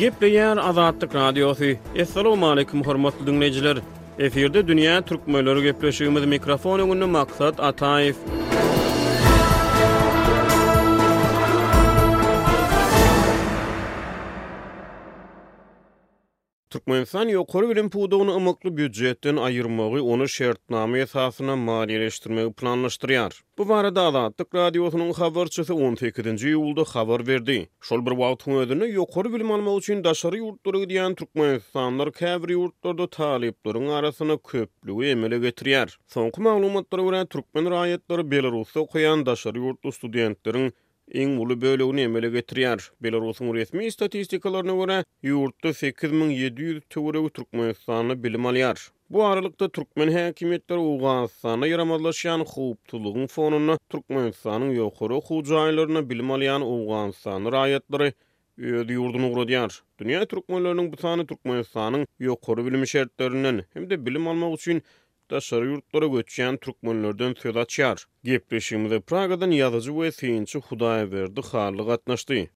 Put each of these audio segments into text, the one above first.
Gepleýär Azatlyk Radiosy. Assalamualaikum hormatly dinleýjiler. Efirde dünýä türkmenleri gepleşigimiz mikrofon öňünde maksat Ataýew. Türkmenistan ýokary bilim pudagyny ymykly býujetden aýyrmagy, ony şertnama esasynda maliýeleşdirmegi planlaşdyrýar. Bu barada Azatlyk Radiosynyň habarçysy on sekizinji iýulda habar berdi. Şol bir wagtyň özünde, ýokary bilim almak üçin daşary ýurtlara gidýän türkmenistanlylar käbir ýurtlarda talyplaryň arasynda köplügi emele getirýär. Soňky maglumatlara görä, türkmen raýatlary Belarusda okaýan daşary ýurtly studentleriň iň uly bölegini emele getirýär. Belarusyň resmi statistikalaryna görä, ýurtda sekiz müň ýedi ýüz töweregi türkmenistanly bilim alýar. Bu aralykda, türkmen häkimiýetleri Owganystanda ýaramazlaşýan howpsuzlygyň fonunda Türkmenistanyň ýokary okuw jaýlarynda bilim alýan owganystanly raýatlary öz ýurduna ugradýar. Dünýä türkmenleriniň bu sany Türkmenistanyň ýokary bilim şertlerinden hem-de bilim almak üçin daşary ýurtlara göçýän türkmenlerden söz açýar. Gepleşigimize Pragadan ýazyjy we synçy Hudaýberdi Hally gatnaşdy.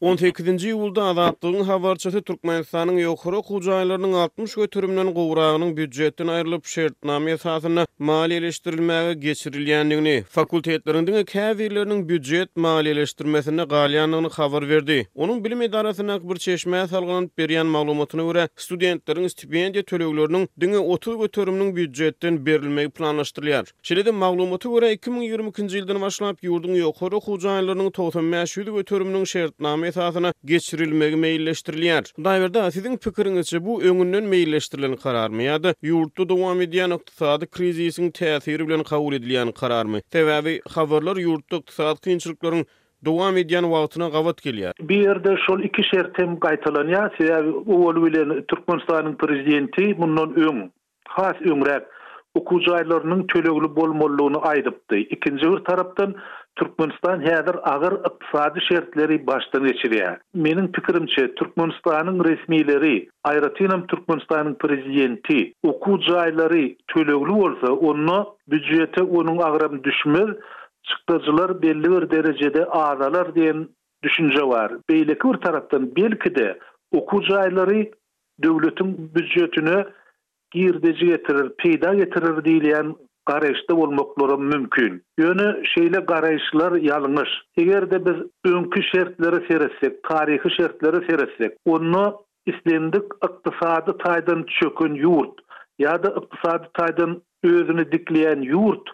On sekizinji iýulda Azatlygyň habarçysy Türkmenistanyň ýokary okuw jaýlarynyň altmyş göterimden gowragynyň býujetden aýrylyp, şertnama esasynda maliýeleşdirilmäge geçirilýändigini, fakultetleriň diňe käbirleriniň býujet maliýeleşdirmesinde galýandygyny habar berdi. Onuň bilim edarasyndaky bir çeşmä salgylanyp berýän maglumatyna görä, studentleriň stipendiýa tölegleriniň diňe otuz göteriminiň býujetden berilmegi planlaşdyrylýar. Şeýle-de, maglumata görä, iki müň ýigrimi ikinji ýyldan başlap ýurduň ýokary okuw jaýlarynyň togsan bäş ýüz göteriminiň şertnama esasynda geçirilmegi meýilleşdirilýär. Hudaýberdi-a, siziň pikiriňizçe, bu öňünden meýilleşdirilen kararmy ýa-da ýurtda dowam edýän ykdysady krizisiň täsiri bilen kabul edilýän kararmy? Sebäbi habarlar ýurtda ykdysady kynçylyklaryň Dowam edýän wagtyna gabat gelýär. Bu ýerde şol iki şert hem gaýtalanýar, sebäbi owal bilen Türkmenistanyň Prezidenti mundan öň, has öňräk okuw jaýlarynyň tölegli bolmalydygyny aýdypdy. Ikinji bir tarapdan, Türkmenistan häzir agyr ykdysady şertleri başdan geçirýär. Meniň pikirimçe, Türkmenistanyň resmileri, aýratynam Türkmenistanyň Prezidenti, okuw jaýlary tölegli bolsa, onda býujete onuň agramy düşmez, çykdajylar belli bir derejede azalar diýen düşünje bar. Beýleki bir tarapdan, belki-de, okuw jaýlary döwletiň býudjetine girdeji getirir, peýda getirir diýilýän garaýyşda bolmaklaram mümkin. Ýöne şeýle garaýyşlar ýalňyş. Eger-de biz öňki şertlere seretsek, taryhy şertlere seretsek, onda Islendik ykdysady taýdan çöken ýurt ýa-da ykdysady taýdan özüni dikleýän ýurt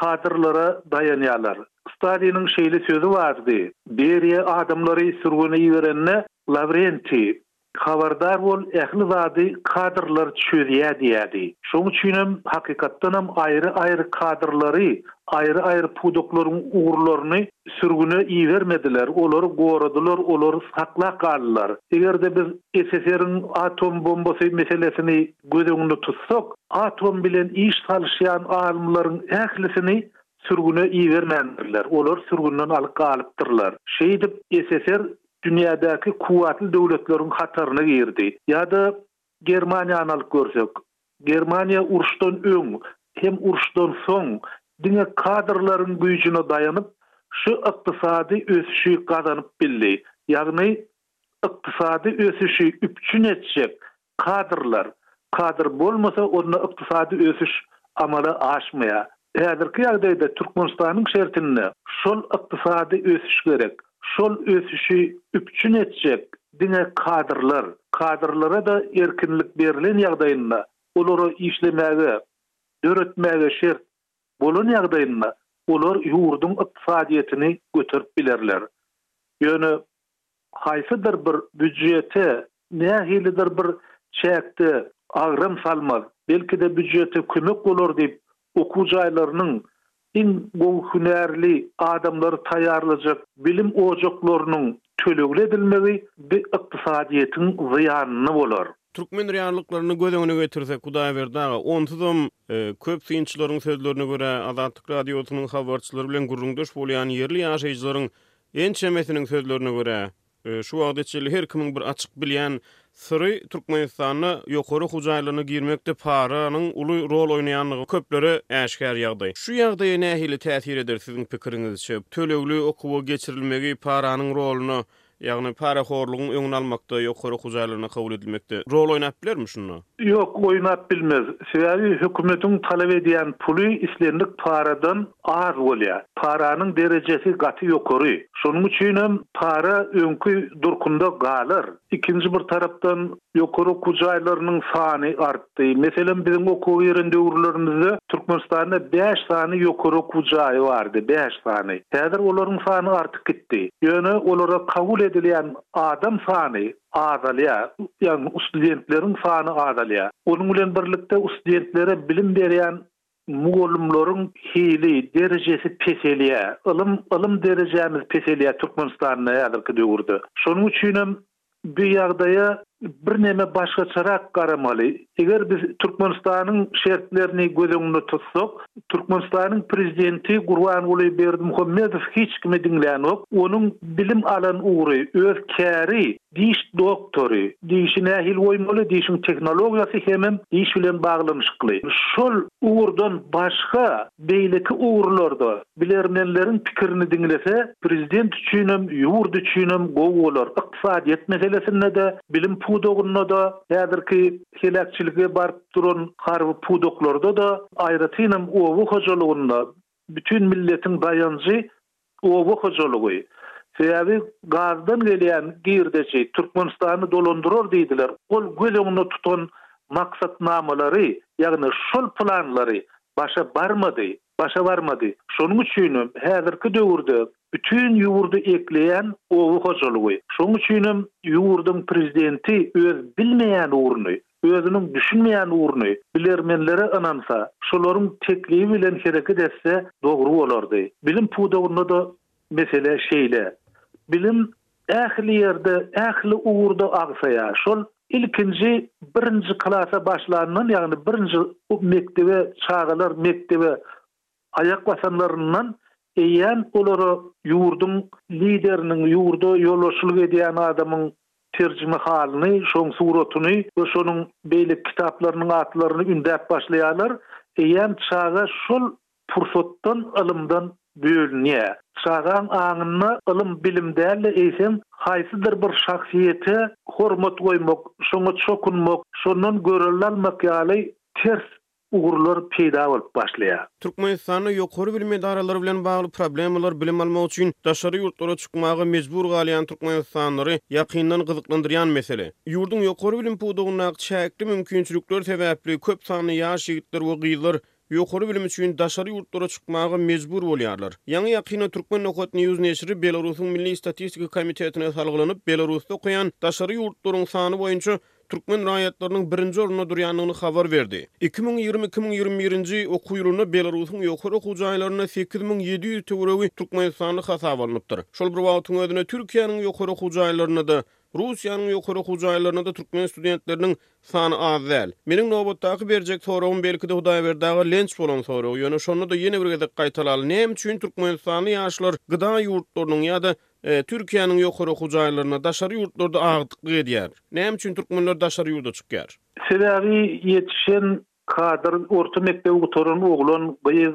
kadrlara daýanýarlar. Staliniň şeýle sözi bardy, Beriýa adamlary sürgüne iberende, Lawrentiý, habardar bol, ähli zady kadrlar çözýär diýýärdi. Şoň üçinem, hakykatdanam aýry-aýry kadrlary, aýry-aýry pudaklaryň ugurlaryny Sürgüne ibermediler, olary goradylar, olary saklap galdylar. Eger-de biz SSR-iň atom bombasy meselesini göz öňünde tutsak, atom bilen iş salyşýan alymlaryň ählisini sürgüne ibermändirler, olary sürgünden alyp galypdyrlar. Şeýdip, SSR dünýädäki kuwwatly döwletleriň hataryna girdi. Ýa-da Germaniýany alyp görsek, Germaniýa uruşdan öň hem uruşdan soň diňe kadrlaryň güýjüne daýanyp, şu ykdysady ösüşi gazanyp bildi. Ýagny, ykdysady ösüşi üpjün etjek kadrlar, kadr bolmasa, onda ykdysady ösüş amala aşmaýar. Häzirki ýagdaýda Türkmenistanyň şertinde şol ykdysady ösüş gerek. Şol ösüşi üpjün etjek diňe kadrlar. Kadrlara-da erkinlik berlen ýagdaýynda, olara işlemäge, döretmäge şert bolan ýagdaýynda olar ýurduň ykdysadyýetini göterip bilerler. Ýöne haýsydyr bir býujete nähilidir bir çäkde agram salmaz, belki-de býujete kömek bolar diýip Okuw jaýlarynyň iň gowy hünärli adamlary taýýarlajak bilim ojaklarynyň tölegli edilmegi bi ykdysadyýetiň zyýanyna bolar. Türkmen reallyklaryny göz öňüne getirsek, Hudaýberdi aga, onsuzam, köp synçylaryň sözlerine görä, Azatlyk Radiosynyň habarçylary bilen gürrüňdeş bolýan ýerli ýaşaýjylaryň ençemesiniň sözlerine görä, Şu wagta çenli her kimiň bir açyk bilýän syry, Türkmenistanda ýokary okuw jaýlaryna girmekde paranyň uly rol oýnaýandygy köplere äşgär ýagdaý. Şu ýagdaýa nähili täsir eder siziň pikiriňizçe? Tölegli okuwa geçirilmegi paranyň roluna, ýagny parahorlugyň öňüni almakda, ýokary okuw jaýlaryna kabul edilmekde rol oýnap bilermi şunda? Ýok, oýnap bilmez. Sebäbi hökümetiň talap edýän puly islendik paradan az bolýar. Paranyň derejesi gaty ýokary. Şonuň üçin hem para öňki durkunda galar. Ikinji bir tarapdan ýokary okuw jaýlarynyň sany artdy. Meselem, biziň okuwa giren döwürlerimizde Türkmenistanda bäş sany ýokary okuw jaýy bardy, bäş sany. Häzir olaryň sany artyp gitdi. Ýöne olara kabul edilýän adam sany azalýar, ýagny ustudentleriň sany azalýar. Onuň bilen birlikde ustudentlere bilim berýän mugallymlaryň hili, derejesi peselýär. Ylym, ylym derejämiz peselýär Türkmenistanda häzirki döwürde. Şonuň üçinem bu ýagdaýa birneme başgaçarak garamaly. Eger biz Türkmenistanyň şertlerini göz öňünde tutsak, Türkmenistanyň prezidenti Gurbanguly Berdimuhamedow hiç kimi diňlänok. Onuň bilim alan ugry, öz käri, diş doktory. Dişi nähili goýmaly, dişiň tehnologiýasy hemem diş bilen baglanyşykly. Şol ugurdan başga beýleki ugurlarda Bilermenleriň pikirini diňlese, prezident üçinem, ýurt üçinem gowy bolar. Ykdysadyýet meselesinde-de, bilim pudagynda-da, häzirki heläkçilige baryp duran harby pudaklarda-da, aýratynam oba hojalygynda bütin milletiň daýanjy oba hojalygy. Sebäbi gazdan gelýän girdeji Türkmenistany dolandyrar diýdiler. Ol göz öňünde tutan maksatnamalary, ýagny şol planlary başa barmady. başa barmady. Şonuň üçinem häzirki döwürde bütin ýurdy ekleýän oba hojalygy. Şonuň üçinem ýurduň prezidenti öz bilmeýän ugruny, özüniň düşünmeýän ugruny bilermenlere ynansa, şolaryň teklibi bilen hereket etse dogry bolardy. Bilim pudagynda-da mesele şeýle. Bilim Ähli ýerde, ähli ugurda agsaýar. Şol ilkinji birinji klasa başlandan, ýagny birinji mekdebe, çagalar mekdebe aýak basanlaryndan eýýäm olara ýurduň Lideriniň, ýurda ýolbaşçylyk edýän adamyň terjimehalyny, şoň suratyny we şonuň beýleki kitaplarynyň atlaryny ündäp başlaýarlar. Eýýäm çaga şol Pursatdan ylymdan bölünýär. Çagaň aňynda ylym bilim däl-de eýsem haýsydyr bir şahsyýete hormat goýmak, şoňa çokunmak, şondan görelde almak ýaly ters ugurlar peýda bolup başlaýar. Türkmenistanda ýokary bilim edaralary bilen bagly problemalar bilim almak üçin daşary ýurtlara çykmaga mejbur galýan türkmenistanlary ýakyndan gyzyklandyrýan mesele. Ýurduň ýokary bilim pudagyndaky çäkli mümkinçilikler sebäpli köp sanly ýaş ýigitler we gyzlar ýokary bilim üçin daşary ýurtlara çykmaga mejbur bolýarlar. Ýaňy-ýakynda Türkmen Nokat News neşiri Belarusyň Milli statistika komitetine salgylanyp, Belarusda okaýan daşary ýurtlaryň sany boýunça türkmen raýatlarynyň birinji orunda durýandygyny habar berdi. Iki müň ýigrimi-iki müň ýigrimi birinji okuw ýylynda Belarusyň ýokary okuw jaýlarynda sekiz müň ýedi ýüz töweregi türkmenistanly hasaba alnypdyr. Şol bir wagtyň özünde Türkiýäniň ýokary okuw jaýlarynda-da Russiýanyň ýokary okuw jaýlarynda-da türkmen studentleriniň sany az däl. Meniň nobatdaky berjek soragym belki-de Hudaýberdi aga lenç bolan soragy, ýöne şonda-da ýene bir gezek gaýtalaly, näme üçin türkmenistanly ýaşlar GDA ýurtlarynyň ýa-da Türkiýäniň ýokary okuw jaýlarynda, daşary ýurtlarda agdyklyk edýär? Näme üçin türkmenler daşary ýurda çykýar? Sebäbi ýetişen kadr, orta mekdebi gutaran oglan, gyz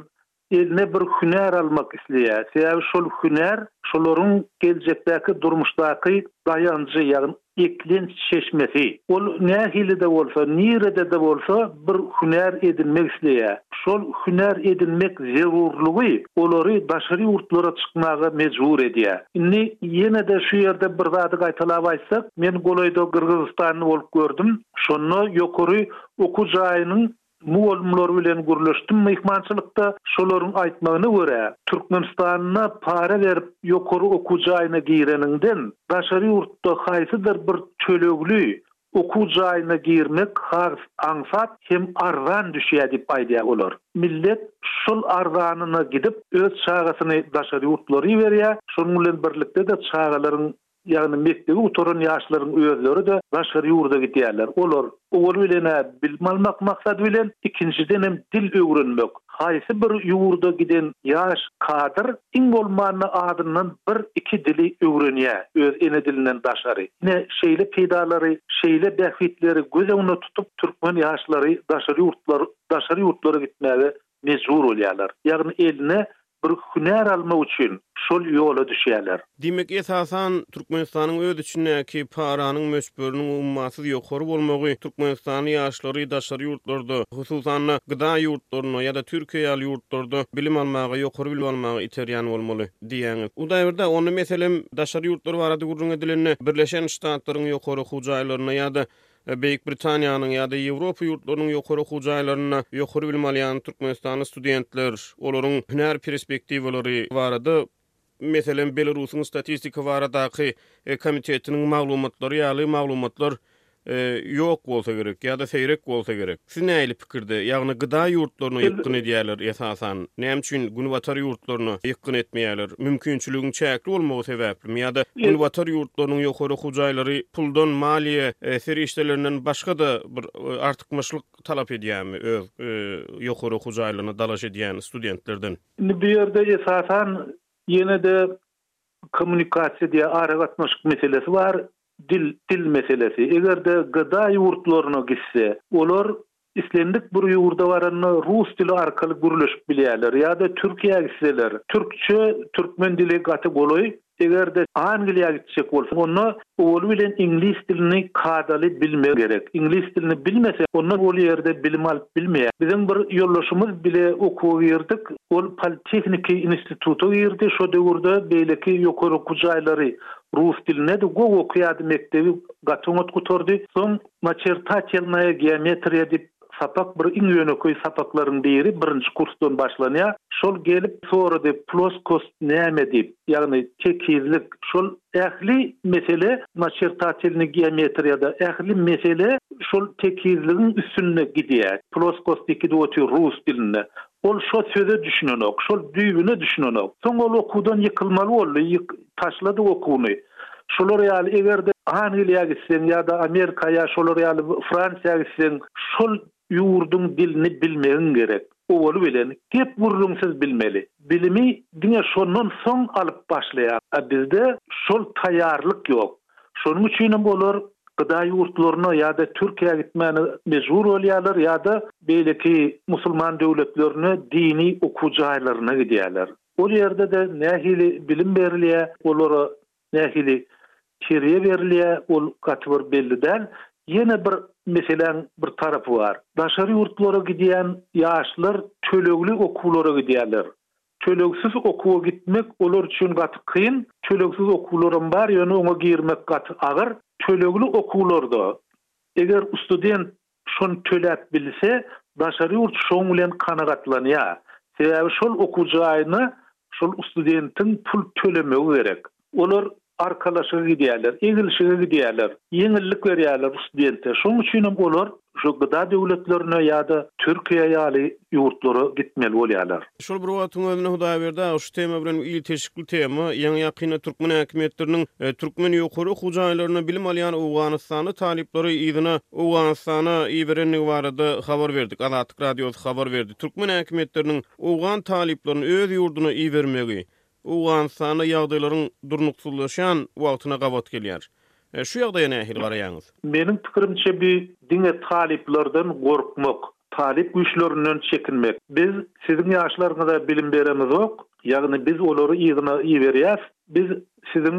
eline bir hünär almak isleýär. Sebäbi şol hünär şolaryň geljekdäki durmuşdaky daýanjy, ýagny eklenç çeşmesi. Ol nähili-de bolsa, nirede-de bolsa bir hünär edinmek isleýär. Şol hünär edinmek zerurlygy olary daşary ýurtlara çykmaga mejbur edýär. Indi ýene-de şu ýerde bir zady gaýtalap aýtsak, men golaýda Gyrgyzystanda bolup gördüm. Şonda ýokary okuw jaýynyň Mugallymlar bilen gürleşdim myhmançylykda, şolaryň aýtmagyna görä, Türkmenistanda para berip ýokary okuw jaýyna gireniňden, daşary ýurtda haýsydyr bir tölegli okuw jaýyna girmek has aňsat hem arzan düşýär diýip aýdýar olar. Millet şol arzanyna gidip, öz çagasyny daşary ýurtlara iberýär, şonuň bilen birlikde-de çagalaryň Ýagny mekdebi gutaran ýaşlaryň özleri-de daşary ýurda gidýärler. Olar, owal bilen-ä, bilim almak maksady bilen, ikinjidenem dil öwrenmek. Haýsy bir ýurda giden ýaş kadr iň bolmanda azyndan bir-iki dili öwrenýär, öz ene dilinden daşary. Ine, şeýle peýdalary, şeýle bähbitleri göz öňüne tutup, türkmen ýaşlary daşary ýurtlar, daşary ýurtlara gitmäge mejbur bolýarlar. Ýagny eline bir hünär almak üçin şol ýola düşýärler. Diýmek, esasan, Türkmenistanyň öz içindäki paranyň möçberiniň ummasyz ýokary bolmagy türkmenistanly ýaşlary daşary ýurtlarda, hususan-da, GDA ýurtlarynda ýa-da Türkiýe ýaly ýurtlarda bilim almaga, ýokary bilim almaga iterýän bolmaly diýýäňiz. Hudaýberde, onda meselem, daşary ýurtlar barada gürrüň edilende, Birleşen Ştatlaryň ýokary okuw jaýlarynda ýa-da Beýik Britaniýanyň ýa-da Ýewropa ýurtlarynyň ýokary okuw jaýlarynda ýokary bilim alýan türkmenistanly studentler, olaryň hünär perspektiwalary barada, meselem, Belarusyň Statistika baradaky komitetiniň maglumatlary ýaly maglumatlar ýok bolsa gerek ýa-da seýrek bolsa gerek. Siz nähili pikirde? Ýagny gyda ýurtlaryna ýykgyn edýärler esasan. Näme üçin günbatar ýurtlaryna ýykgyn etmeýärler? Mümkinçiligiň çäkli bolmagy sebäplimi ýa-da günbatar ýurtlarynyň ýokary okuw jaýlary puldan, maliýe serişdelerinden başga-da bir artykmaçlyk talap edýärmi öz ýokary okuw jaýlaryna dalaş edýän studentlerden? Indi bu ýerde esasan ýene-de kommunikasiýa diýýär, aragatnaşyk meselesi bar. Dil, dil meselesi. Eger-de GDA ýurtlaryna gitse, olar islendik bir ýurda baranda rus dili arkaly gürleşip bilýärler ýa-da Türkiýä gitseler, türkçe, türkmen dili gaty golaý. Eger-de Angliýa gitjek bolsa, onda owaly bilen iňlis dilini kadaly bilmek gerek. Iňlis dilini bilmese, onda ol ýerde bilim alyp bilmeýär. Biziň bir ýoldaşymyz bile okuwa girdik. Ol politehniki instituta girdi. Şo döwürde beýleki ýokary okuw jaýlary Rus dilinde-de gowy okaýardy mekdebi gaty oňat gutardy. Soň Naçertatelnaýa geometriýa diýip sapak bir iň ýönekeý sapaklaryň biri birinji kursdan başlanýar. Şol gelip sorady ploskost näme diýip, ýagny tekizlik. Şol ähli mesele naçertatelny geometriýada ähli mesele şol tekizligiň üstünde gidýär. Ploskostiki diýip otyr rus dilinde. Ol şo söze düşünenok, şol düýbüne düşünenok. Soň ol okuwdan ýykylmaly boldy, ýyk, taşlady okuwyny. Şolar ýaly, eger-de Angliýa gitseň ýa-da Amerika ýa şolar ýaly Fransiýa gitseň, şol ýurduň dilini bilmegiň gerek. Owaly bilen, gep-gürrüňsiz bilmeli. Bilimi diňe şondan soň alyp başlaýar. A bizde şol taýýarlyk ýok. Şonuň üçin hem olar gyda ýurtlaryna ýa-da Türkiýä gitmäne mejbur bolýarlar ýa-da beýleki musulman döwletlerine dini okuw jaýlaryna gidýärler. Ol ýerde-de nähili bilim berilýär, olara nähili terbiýe berilýär, ol gaty bir belli däl. Ýene bir meseläň bir tarapy bar. Daşary ýurtlara gidýän ýaşlar tölegli okuwlara gidýärler. Tölegsiz okuwa gitmek olar üçin gaty kyn, tölegsiz okuwlaram bar, ýöne oňa girmek gaty agyr. Tölegli okuwlarda, eger student şony töläp bilse, daşary ýurt şoň bilen kanagatlanýar. Sebäbi şol okuw jaýyna şol studentiň pul tölemegi gerek. Olar arkalaşyga gidýärler, eglişige gidýärler, ýeňillik berýärler rus dente. Şoň üçinem olar şu gyda döwletlerine ýa-da Türkiýe ýaly ýurtlara gitmeli bolýarlar. Şol bir wagtyň özünde Hudaýberdi aga şu tema bilen ilteşikli tema, ýaňy-ýakynda türkmen häkimiýetleriniň türkmen ýokary okuw jaýlarynda bilim alýan owganystanly talyplary yzyna Owganystana iberendigi barada habar berdik. Azatlyk Radiosy habar berdi. Türkmen häkimiýetleriniň owgan talyplaryny öz ýurduna ibermegi Owganystanda ýagdaýlaryň durnuksyzlaşýan wagtyna gabat gelýär. Şu ýagdaýa nähili garaýaňyz? Meniň pikirimçe bi diňe talyplardan gorkmak, talyp güýçlerinden çekinmek. Biz siziň ýaşlaryňyza bilim beremizok, ýagny biz olary yzyna iberýäs, biz siziň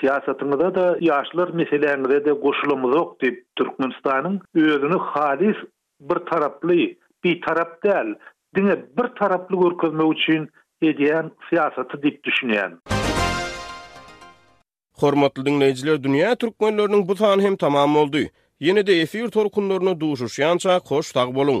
syýasatyňyza-da, ýaşlar meseläňize-de goşulamyzok diýip, Türkmenistanyň özüni halys Bir taraply, bitarap däl, diňe bir taraply görkezmek üçin edýän syýasaty diýip düşünýän. Hormatly diňleýjiler dünýä türkmenleriniň bu sany hem tamam boldy. Ýene-de efir tolkunlarynda duşuşýança hoş sag boluň.